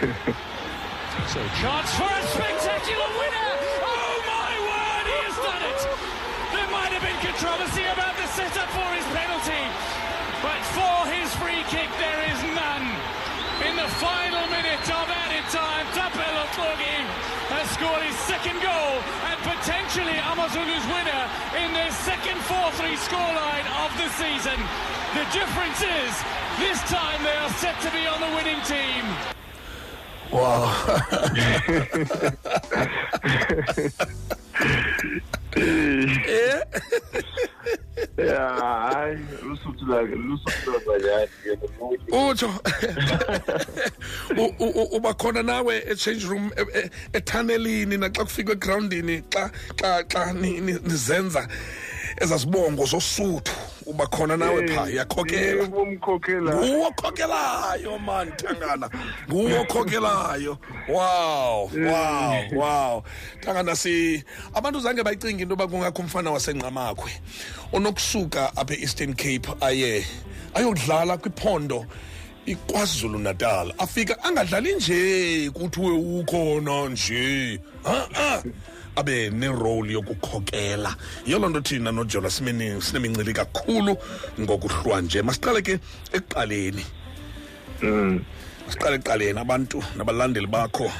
so chance for a spectacular winner! Oh my word, he has done it! There might have been controversy about the setup for his penalty, but for his free kick there is none. In the final minute of added time, Tapelo Tlogi has scored his second goal and potentially Amazulu's winner in their second 4-3 scoreline of the season. The difference is, this time they are set to be on the winning team. Wow. Eh? ya hayi lusuthu lakhe lusuthu lwabanyani ke nomuntu utsho U- u- u- uba khona nawe e-change room e- e- ethanelini naxa kufika egrawundini xa xa xa ni- ni- nizenza ezasibongo zosuthu uba khona nawe phaa yakhokela umkhokhela. Nguwo okhokelayo man thangana nguwo okhokelayo. Wow wow wow. Thangana si abantu zange bayicinga into yoba kungakho umfana wasenqamakhwe onokusuka apha e-eastern cape aye ayodlala kwiphondo ikwazulu natal afika angadlali nje kuthiwe ukhona nje. Ha-a abe nerole yokukhokela. Yiyo loo nto thina nojola simene- sinemincili kakhulu ngokuhlwa nje. Masiqale ke ekuqaleni. Siqale ekuqaleni abantu nabalandeli bakho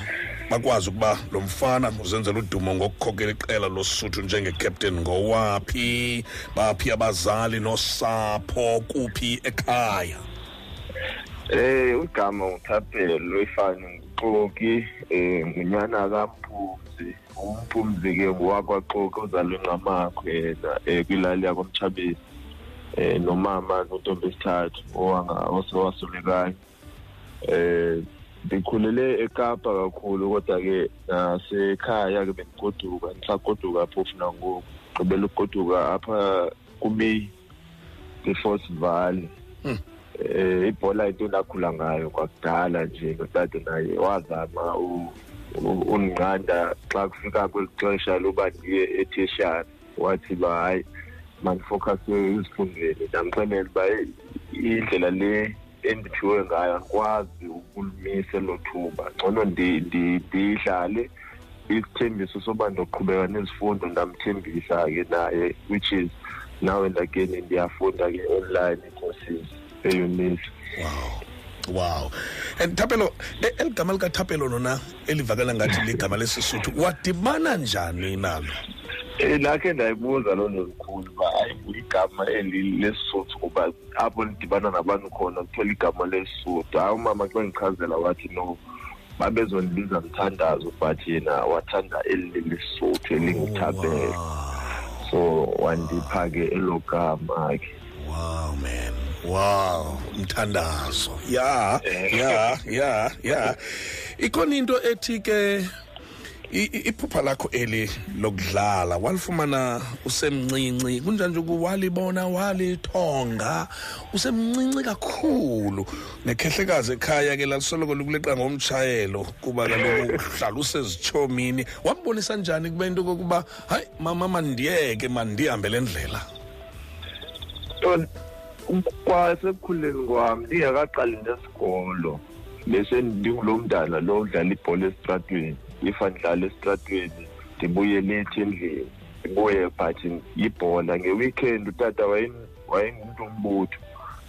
bakwazi ukuba lo mfana uzenzela udumo ngokukhokela iqela losuthu njengecaptain ngowaphi baphi abazali nosapho kuphi ekhaya? Eh ugama uthaphelo lwefani nguxoki eh ngunyana kampumzi umphumzi ke ngowakwaxoki ozalwe nqamakho yena eh kwilali yakwamtshabeni eh nomama nontombi esithathu osewaswelekayo eh ndikhulele ekapa kakhulu kodwa ke nasekhaya ke bendigoduka ndisagoduka phofu nangoku gqibela ukugoduka apha kumeyi kwi-force valley. Eh ibhola into ndakhula ngayo kwakudala nje notata naye wazama u- u- undiqanda xa kufika kweli xesha loba ndiye eteshari wathi ba hayi mandifokase ezifundweni ndamxelela uba "Hey, indlela le endiphiwe ngayo andikwazi ukulimisa elo thuba. Ngcono ndi- ndi- ndidlale isithembiso soba ndoqhubeka nezifundo. Ndamthembisa ke naye which is now and again ndiyafunda ke online courses. Eyunisi wow. Wow. And thapelo e- eli gama likathapelo lona elivakala ngathi ligama lesisuthu wadibana njani nalo? Um lakhe ndayibuza loo nto likhulu uba hayi igama eli lesisuthu kuba apho ndidibana nabantu khona kuthiwa igama lesisuthu hayi umama xa ndichazela wathi no babezondibiza mthandazo but yena wathanda eli lesisuthu elingithapelo so wandipha ke elo gama ke wow man. Wow umthandazo. Ya ya ya ya. Ikhona into ethi ke i- i- iphupha lakho eli lokudlala walifumana usemncinci kunjani nje walibona walithonga usemncinci kakhulu. Nekhehlekazi ekhaya ke lalisoloko likuleqa ngomtshayelo kuba kaloku uhlala usezitshomini wambonisa njani kube into kokuba hayi mama mandiyeke mandihambe le ndlela kwasekukhuleni kwami ndingakaqali nesikolo. Bese ndingulo mntana lo udlala ibhola esitratweni. If andidlala esitratweni ndibuyele ethi endlini ndibuye but yibhola. Nge-weekend utata wayen- wayengumntu umbutho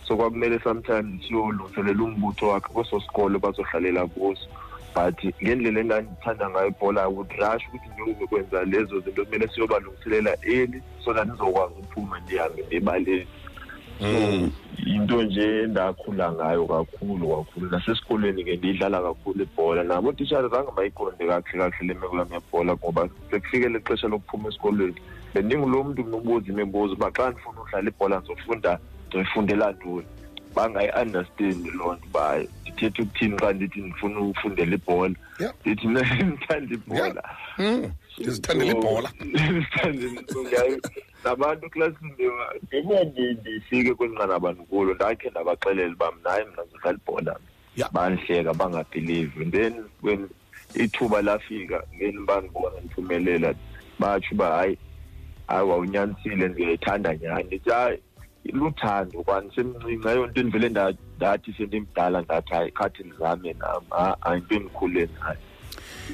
so kwakumele sometimes siyolungiselela umbutho wakhe kweso sikolo bazodlalela kuso. But ngendlela endandithanda ngayo ibhola i would rush ukuthi ndiyokwenza lezo zinto. Kumele siyobalungiselela eli so that ndizokwazi ukuphuma ndihambe ndibaleni so yinto nje endakhula ngayo kakhulu kakhulu. Nasesikolweni ke ndiyidlala kakhulu ibhola. Nabo otishara zange bayiqonde kakuhle kakuhle le meko yam yebhola ngoba sekufikele ixesha lokuphuma esikolweni bendingulo mntu mnubuza imibuzo uba xa ndifuna udlala ibhola ndizofunda ndizoyifundela ntoni? Bangayi-understand loo nto uba ndithetha ukuthini xa ndithi ndifuna ukufundela ibhola? Ndithi mna ndithanda ibhola. Mm, ndizithandela ibhola. nabantu eklasini ndibuya ndifike kweli nqanaba ndikulo ndakhe ndabaxelela uba mna hayi mna ndidlala ibhola Yeah. bandihleka bangabhilivi. Then when ithuba lafika ngeni bandibona ndiphumelela. Batsho uba hayi hayi wawunyanisile ndiyayithanda nyhani. Ndithi hayi luthando kwani semncinci. Ayonto endivele nda- ndathi sendimdala ndathi hayi khathi ndizame nam. Ha- hayi into endikhule nayo.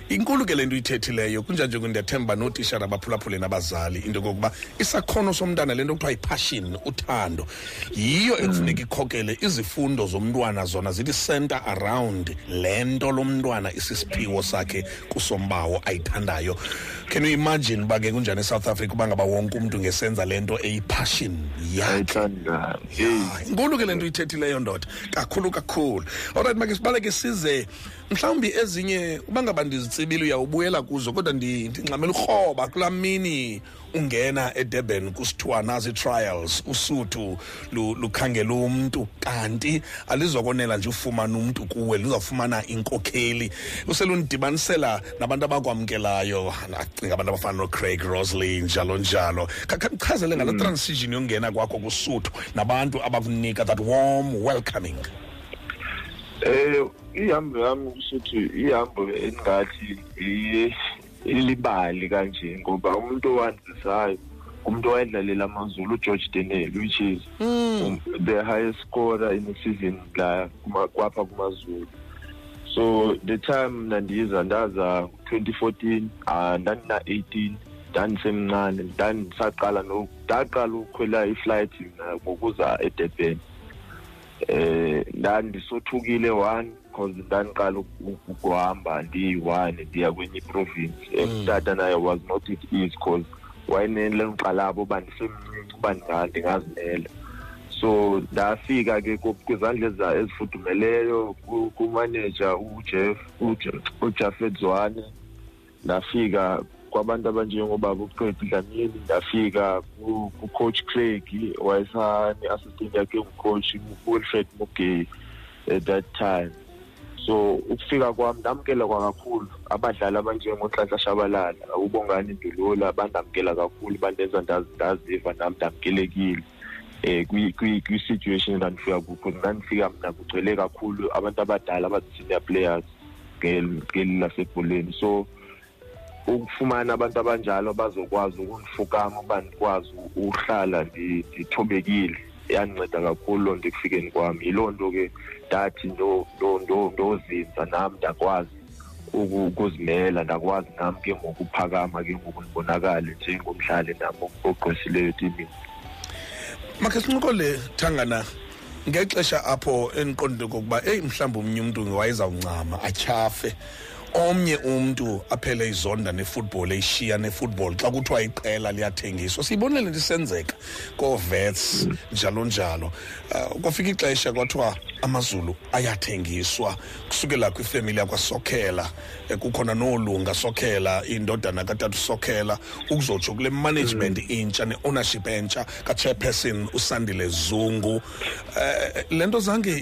Inkulu ke le nto uyithethileyo kunjanje ndiyathemba nootishara baphulaphule nabazali into yokokuba isakhono somntana le nto kuthiwa yipassion uthando. Yiyo ekufuneka ikhokele izifundo zomntwana zona zithi center around le nto lo mntwana isisiphiwo sakhe kusombawo ayithandayo. Can you imagine uba ke kunjani esouth africa uba ngaba wonke umntu ngesenza le nto eyipassion yakhe? Ayithandayo eyi Hayi, inkulu ke le nto uyithethileyo ndoda. Kakhulu kakhulu. Olright make sibaleke size mhlawumbi ezinye uba ngaba ndizitsibile uyawubuyela kuzo kodwa ndi- ndingxamela urhoba kulaa mini ungena edurban kusithiwa nazi trials usuthu lu- lukhangela umntu. Kanti alizokonela nje ufumana umntu kuwe luzafumana inkokheli. Uselundibanisela nabantu abakwamkelayo acinga abantu abafana nocraig rosley njalo njalo. Khachazele ngala transition yongena kwakho kusuthu nabantu abakunika that warm welcoming Eh ihambo yami kushuthi ihambo engathi i- ilibali kanje ngoba umuntu owanzisayo umuntu owayedlalela amazulu uGeorge Denel which is um, the highest scorer in the season la kuma- kwapha kumazulu. So the time mna ndiza ndaza 2014 ah ndandina 18 ndandisemncane ndandisaqala no ndaqala ukhwela iflight mina ngokuza eDurban eh ndandisothukile one because ndandiqala uku- ukuhamba ndiyi-one ndiya kwenye iprovince. Emtata naye was not it easy because wayenele ngiqalabo uba ndisemncinci uba ndinga- ndingazimela. So ndafika ke ku- kwizandla eza- ezifudumeleyo ku- kumaneja ujeff uJ- ujafet zwane. Ndafika kwabantu abanjengobaba uqedi dlamini ndafika ku- kucoach craig wayesane-assistant yakhe ngucoach wilfred mugay at that time. So ukufika kwami ndamkela kwakakhulu abadlali abanjengonhlanhla shabalala ubongani ndulula bandamkela kakhulu bandenza ndazi- ndaziva nami ndamukelekile. Um kwi-situation endandifika kukho ndandifika mna kugcwele kakhulu abantu abadala abazi-senior players ngeli ngeli lasebholeni. So ukufumana abantu abanjalo bazokwazi ukundifukama uba ndikwazi uhlala ndi- ndithobekile yandinceda kakhulu loo nto ekufikeni kwami. Yiloo nto ke ndathi ndo- ndo- ndo- ndozinza nami ndakwazi uku- ukuzimela ndakwazi nami ke ngokuphakama ke ngoku ndibonakale njengomdlali nami ogqwesileyo etimini. Makhe sincokole thangana ngexesha apho endiqondile okokuba eyi mhlawumbi omnye umntu wayezawuncama atyhafe omnye umntu aphele izonda nefutbol eyishiya nefutbol xa kuthiwa iqela liyathengiswa. Siyibonile le nto isenzeka koovets njalo njalo. Um kwafika ixesha kwathiwa amazulu ayathengiswa kusukela kwifemeli yakwasokhela. Eh, kukhona noolunga sokhela indodana katata sokhela ukuzotsho kule management intsha ne-ownership entsha kachairperson usandile zungu. Eh le nto zange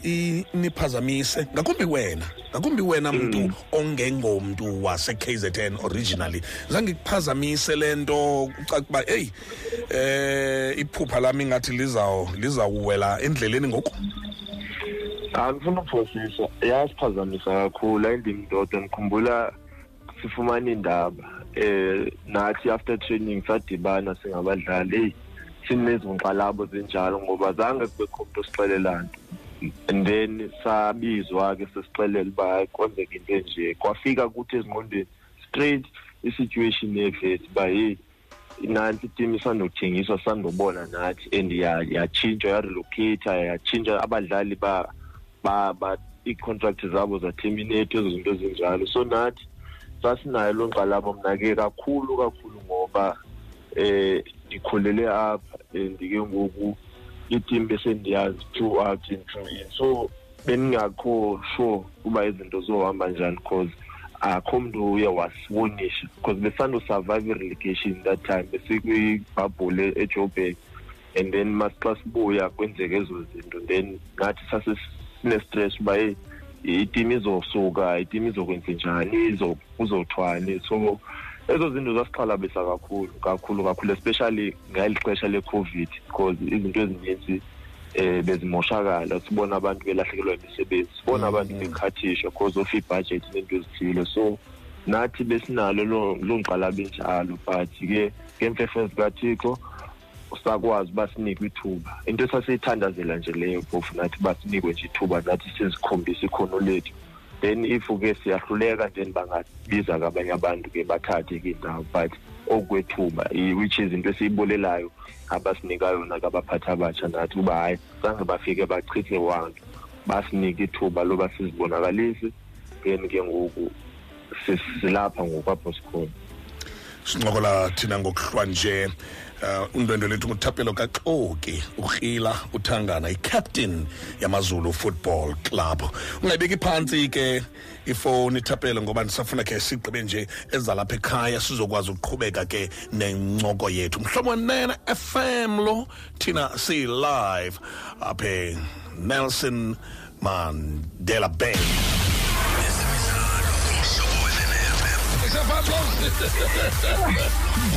iniphazamise ngakumbi wena ngakumbi wena mntu ongengomntu wase-kzn originally. Zange ikuphazamise le nto kucaca uba eyi eh iphupha lami ingathi lizaw- lizawuwela endleleni ngoku. Angifuna ukuphosisa. Yasiphazamisa kakhulu ayindimdoda ngikhumbula sifumana indaba eh nathi after training sadibana singabadlali. Hey sinezinkxalabo zinjalo ngoba zange kubekho umuntu osixelela nto and then sabizwa ke sesixelela uba hayi kwenzeka into enje. Kwafika kuthi ezingqondweni straight i-situation yevet uba hey nansi itim isandothengiswa sandobona nathi and ya- yatshintshwa yarelocata yatshintsha abadlali ba ba ba ii-contract zabo zaterminate ezo zinto ezinjalo. So nathi sasinayo loo nkxalabo mna ke kakhulu kakhulu ngoba eh ndikhulele apha and ke ngoku itim besendiyazi throughout and through in so bendingakho sure uba izinto zohamba njani because akho mntu uye wasibonisha because besandosurvive i-relegation that time besikwibhabhule ejoburg and then masixa sibuya kwenzeka ezo zinto then nathi sasesinestress uba hey itim izosuka itim izokwenza njani izo- kuzothwani. So ezo zinto zasixhalabisa kakhulu kakhulu kakhulu especially ngeli xesha le-covid because izinto ezininzi eh bezimoshakala. Sibona abantu belahlekelwa imisebenzi sibona abantu bekhathishwa because of ibudget nento ezithile. So nathi besinalo loo loo nkxalabo enjalo but ke ngeemfefe zikathixo sakwazi uba sinikwe ithuba. Into esasiyithandazela nje leyo phofu nathi uba sinikwe nje ithuba nathi sizikhombise ikhono lethu. Then if-ke siyahluleka then bangabiza-ke abanye abantu-ke bathathe-ke indawo but okwethuba which is into esiyibolelayo abasinika yona kabaphathi abatsha nathi uba hhayi zange bafike bachithe wanto basinika ithuba loba sizibonakalise. Then ke ngoku silapha ngokwapho sikhona sincokola thina ngokuhlwa nje uh, undwendwe lethu nguthapelo kaxoki urhila uthangana i-captain yamazulu football club. Ungayibeki phantsi ke ifowuni ithapelo ngoba ndisafuna khe sigqibe nje ezalapha ekhaya sizokwazi ukuqhubeka ke nencoko yethu. Mhlobo wenene fm lo thina siyi-live apha nelson mandela bay.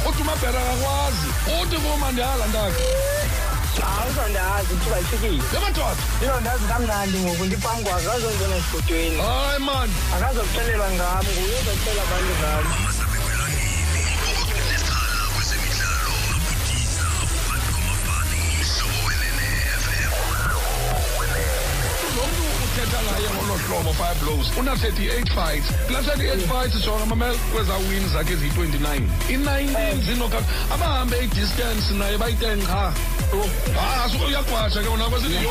Uthi umabhera akakwazi uthi kumandala ndakhe hayi uzondazi ithuba lifikile yamadoda izondazi kamnandi ngoku ndiphambi kwakhe akazongena esigodweni hayi mani akazokuxelela ngam nguye ozoxelela abantu ngam hlobo fire blows una-38 fights. Kulaa 38 fights jonga mamela kwezaa win zakhe eziyi-29 i-19 zinoka abahambe idistance naye bayiten qha ha oh, ah, uyagwasha ke wona kwesithi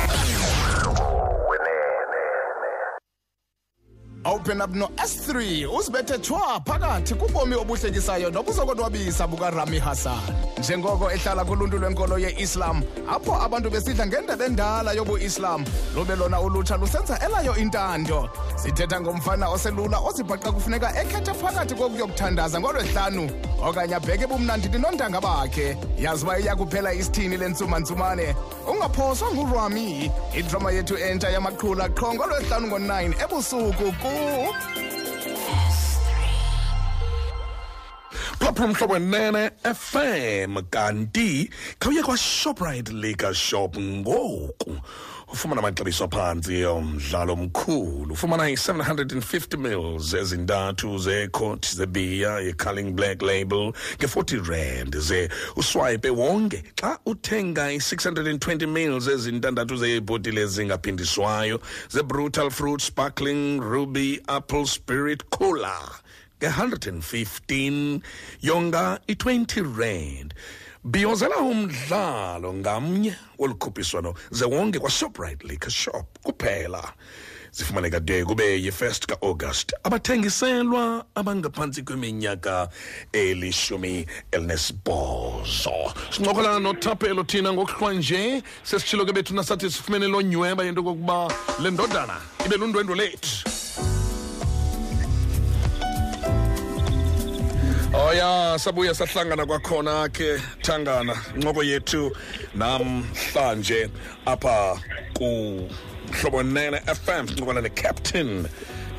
open up no-s3 uzibethe thwa phakathi kubomi obuhlekisayo nobuzokonwabisa bukarami hassan. Njengoko ehlala kuluntu lwenkolo ye-islam apho abantu besidla ngendebe endala yobu-islam lube lona ulutsha lusenza elayo intando sithetha ngomfana oselula ozibhaqa kufuneka ekhethe phakathi kokuyokuthandaza ngolwehlanu. Okanye abheke bumnandini nontanga bakhe. Yazi uba iya kuphela isithini le ntsumantsumane ungaphoswa ngurami. Idrama yethu entsha yamaqhula qho ngolwehlanu ngo-9 ebusuku ku phapha umhlobo nene fm kanti khawuye kwashoprite liquor shop ngoku. Ufumana amaxabiso aphantsi omdlalo omkhulu. Ufumana i-750 mils ezintathu zeecot zebiya ye-culling black label nge-40 rand ze uswipe wonke. Xa uthenga i-620 mils ezintandathu zeebhotile ezingaphindiswayo ze-brutal fruit sparkling ruby apple spirit cola nge-115 yonga i-20 rand bhiyozela umdlalo ngamnye wolukhuphiswano ze wonke kwashoprite liquor shop kuphela. Zifumaneka de kube yi-1st ka-august. Abathengiselwa abangaphantsi kweminyaka elishumi elinesibhozo. Sincokola nothapelo thina ngokuhlwa nje sesitshilo ke bethu nasathi sifumene loo nyweba yento kokuba le ndodana ibe lundwendwe lethu. Oh ya sabuya sahlangana kwakhona ke thangana incoko yethu namhlanje apha ku Hlobo Nene FM sincokola ne captain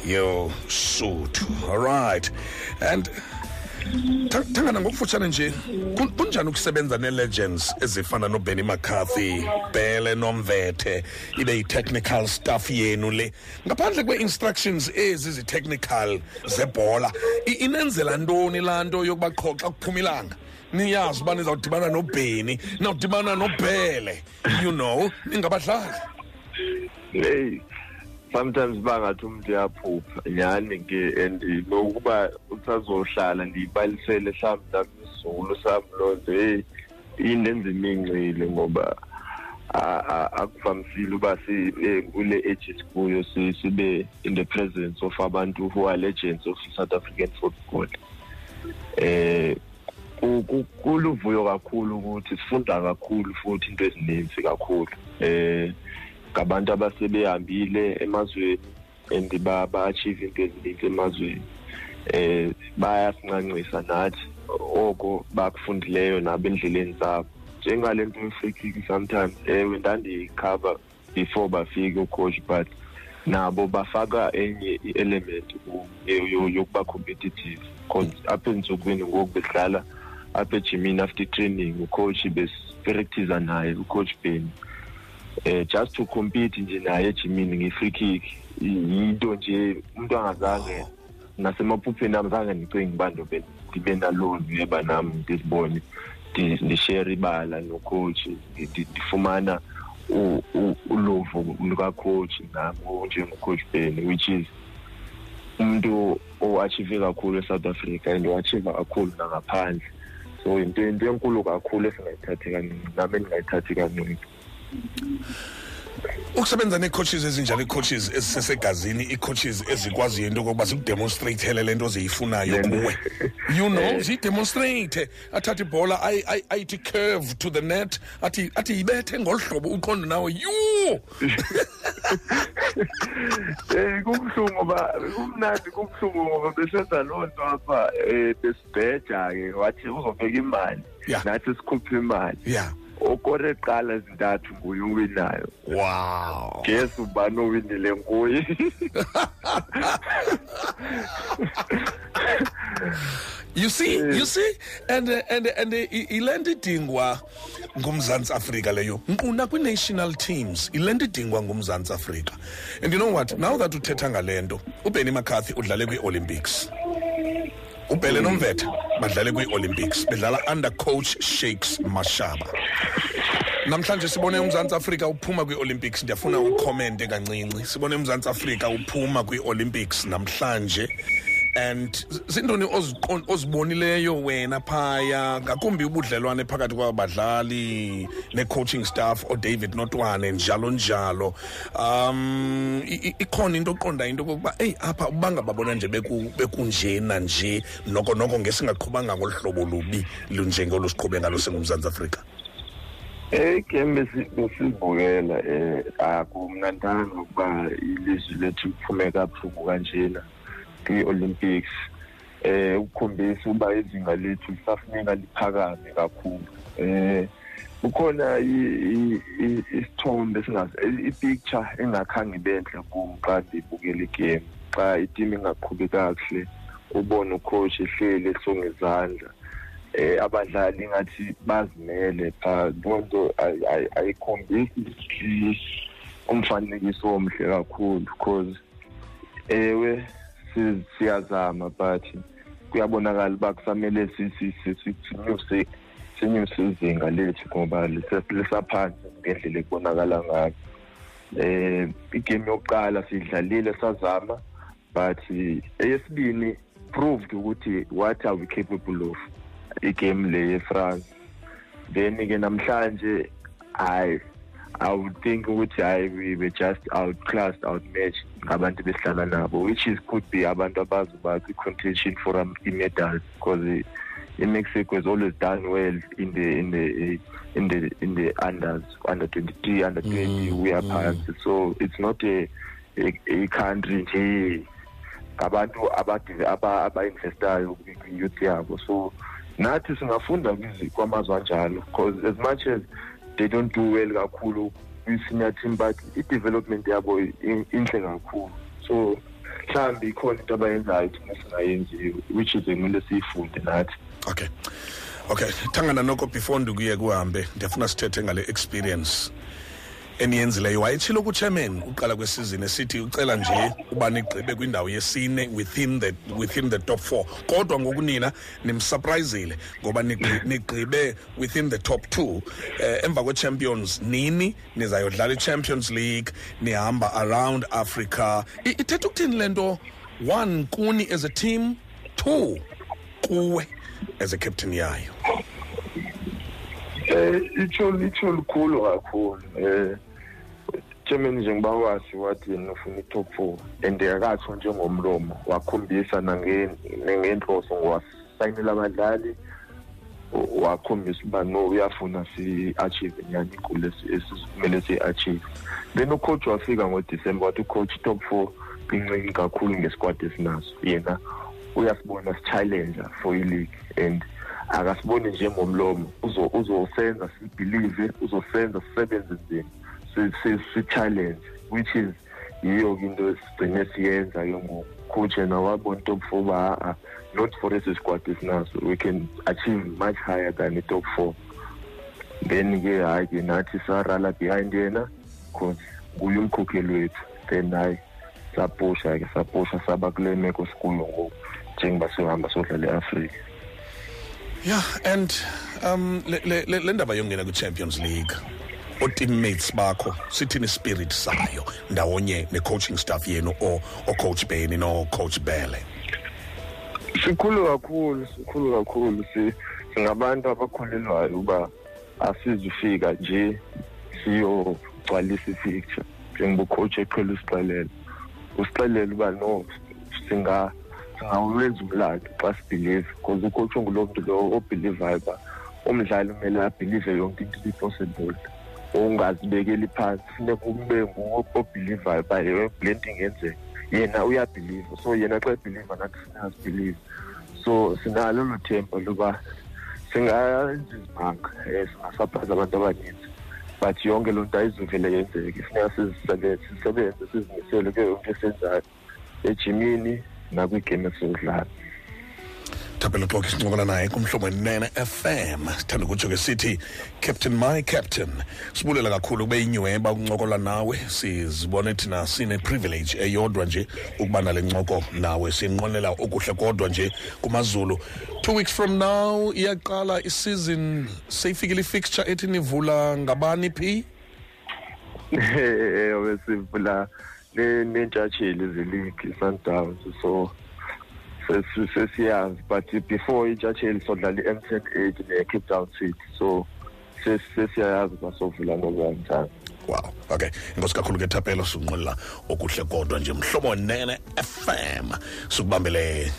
yo Suthu all right. And thangana ngokufutshane nje kun- kunjani ukusebenza ne-legends ezifana nobenny mccarthy bele nomvethe ibe yi-technical staff yenu le? Ngaphandle kwe-instructions ezi zi-technical zebhola i- inenzela ntoni laa nto yokuba qho xa kuphuma ilanga? Niyazi uba nizawudibana nobheni nizawudibana nobhele you know ningabadlali. Hey sometimes bangathi umuntu uyaphupha. Nyhani ke and nokuba usazohlala ndiyibalisele mhlawumbi nami isizulu sami loo nto hey indenza imincile ngoba akuvamisile uba eh, kule age esikuyo si- sibe in the presence of abantu who are legends of south african football. Ku- kuluvuyo kakhulu ukuthi sifunda kakhulu futhi into ezininzi kakhulu. Eh ngabantu abasebehambile emazweni and ba- ba-achieve into ezininzi emazweni. Eh bayasincancisa nathi oko bakufundileyo nabo endleleni zabo. Njengale nto ye-free kick sometimes ewe ndandiyikhava before bafike ucoach but nabo bafaka enye i-element ku- yo- yo- yokuba competitive. Cause apha entsukwini ngoku bedlala apha ejimini after training ucoach besipractiza naye ucoach ben. Eh just to compete nje naye ejimini nge-free kick. Yinto nje umuntu angazange nasemaphupheni ami zange ndicinge uba ndibe naloo neba nam ndizibone ndi- ndishere ibala nocoach ndi- ndifumana uluvo lukacoach nam njengocoach ben which is umuntu oachieve kakhulu eSouth Africa and oachieve kakhulu nangaphandle. So into into enkulu kakhulu esingayithathi kancane nami endingayithathi kancane ukusebenza nee-coaches ezinjalo ii-coaches ezisesegazini ii-coaches ezikwaziyo into yokokuba zikudemonstreyithele le nto ziyifunayo Le nto- kuwe. You know ziyidemonstreyithe athathe ibhola ayi- ayi- ayithi curve to the net athi athi yibethe ngolu hlobo uqonde nawe. Yu Eh kubuhlungu ngoba kumnandi kubuhlungu ngoba besenza loo nto apha eh besibheja ke wathi uzobeka imali Yeah. nathi sikhuphe imali. Ya. Okore qala zintathu nguye uwinayo wow. Guess ubani owinile nguye? You see you see and uh, and and uh, i- ile nto idingwa ngumzantsi afrika leyo. Nkquna kwii-national teams ile nto idingwa ngumzantsi afrika. And you know what? Now that uthetha ngale nto ubenny mccarthy udlale kwii-olympics. Ubhele nomvetha badlale kwii-olympics bedlala under coach shakes mashaba. Namhlanje sibone umzantsi afrika uphuma kwii-olympics ndiyafuna ukhomente kancinci. Sibone umzantsi afrika uphuma kwii-olympics namhlanje. And zintoni ozibonileyo wena phaya? Ngakumbi ubudlelwane phakathi kwabadlali ne-coaching staff odavid notwane njalo njalo. Um ikhona into oqonda into okokuba eyi apha ubangababona nje beku- bekunjena nje noko noko ngesingaqhubanga ngolu hlobo lubi lunjengolu siqhube ngalo singumzantsi afrika. Eh game besi- besibukela eh akumnandanga ukuba ilizwe lethu liphume kabuhlungu kanjena. kwi-Olympics eh ukukhombisa uba izinga lethu lisafuneka liphakame kakhulu. Eh ukhona isithombe i-picture engakhange benhle kum xa ndibukela igame xa iteam ingaqhubi kakuhle ubone ucoach ehleli esonga izandla eh abadlali ingathi bazimele pha. Lonto ay- ay- ayikhombisi umfanekiso omhle kakhulu because ewe siyazama but kuyabonakala uba kusamele si- si- si- si- sinyuse izinga lethu ngoba lisaphansi ngendlela ekubonakala ngayo. Eh igame yokuqala sidlalile sazama but eyesibini proved ukuthi what are we capable of? Igame le yeFrance. Then ke namhlanje i i would think ukuthi hayi we were just outclassed outmatched ngabantu besihlala nabo which is could be abantu abazoba kwi-contention for um, i-medals because i-mexico has always done well in the in the in the in the unders under 23 under 20 we are phansi so it's not a a, a country nje ngabantu aba-investayo kwi-youth yabo. So nathi singafunda kwamazwe anjalo because as much as they don't do well kakhulu. Kwi-senior team but i-development yabo i- inhle kakhulu. So mhlawumbi ikhona into abayenzayo thina singayenziyo which is ekumele siyifunde nathi. Okay. Okay thangana noko before ndikuye kuhambe ndiyafuna sithethe ngale experience. Eniyenzileyo. Wayetshilo kuchairman uqala kwesizini esithi ucela nje uba nigqibe kwindawo yesine within the within the top four. Kodwa ngokunina nimsurprisile ngoba nigqi- nigqibe within the top two. Eh, emva kwe-champions nini? Nizayodlala i-champions league nihamba around africa. I- ithetha ukuthini le nto? One kuni as a team two kuwe as a captain yayo. Eh itsho itsho likhulu kakhulu. Eh Chairman njengoba wathi yena ufuna i-top 4 and akatsho njengomlomo wakhombisa nange ngenhloso ngwasayinela abadlali wa- wakhombisa uba no uyafuna si-achieve nyani igoli esikumele siyi-achieve then ucoach wafika ngodisemba wathi ucoach top 4 incinci kakhulu ngesquad esinaso. Yena uyasibona si-challenger for i-league and akasiboni njengomlomo. Uzo- uzosenza sibhilive uzosenza sisebenze nzima si- si- si-challenge which is yiyo-ke into esigcine siyenza ke ngoku coach yena wabona top four uba ha-a not for esi squad esinaso. We can achieve much higher than i-top four. Then ke hayi ke nathi sarala behind yena because nguye umkhokheli wethu. Then hayi sapusha ke sapusha saba kule meko sikuyo ngoku njengoba siyohamba sodlala e-afrika. Yeah and um le le- le ndaba yongena kwi-champions league o-teammates bakho sithini spirit sayo ndawonye ne-coaching staff yenu ocoach beni nocoach bele? Sikhulu kakhulu sikhulu kakhulu. Si singabantu abakholelwayo uba asizufika nje siyogcwalisa i-picture. Njengoba ucoach eqhela usixelela usixelela uba no singa singawuwenza umlando xa sibhilive because ucoach ungulo mntu lo obhilivayo uba umdlali kumele abhilive yonke into ibi-possible ungazibekeli phansi funeka ube nguwo obhilivayo uba le nto ingenzeka. Yena uyabhiliva so yena xa ebhiliva nathi siyazibhiliva so sinalo lo themba loba singayenza izimanga um singasaphaza abantu abaninzi but yonke loo nto ayizuvele yenzeke. Funeka sizisebenze sisebenze sizimisele kuyo yonke esenzayo ejimini. Nakwiigame esizodlala thapelo xoke sincokola naye kumhlobo nene fm sithanda ukutsho ke sithi captain my captain. Sibulela kakhulu kube inyhweba ukuncokola nawe. Sizibone thina sine-privilege eyodwa nje ukuba nale ncoko nawe. Sinqwenela okuhle kodwa nje kumazulu. Two weeks from now iyaqala isizin seyifikile i-fixture ethi nivula ngabani phi? Ewe sivula nentshatsheli ziligi i-sundowns so sesi- sesiyazi but before intshatsheli sodlala i-m10 eight ne-cape town city so ses- sesiyayazi uba sovula ngoba njani wow okay. Inkosi kakhulu ke thapelo sinqwenela okuhle kodwa nje mhlobo nene fm sikubambele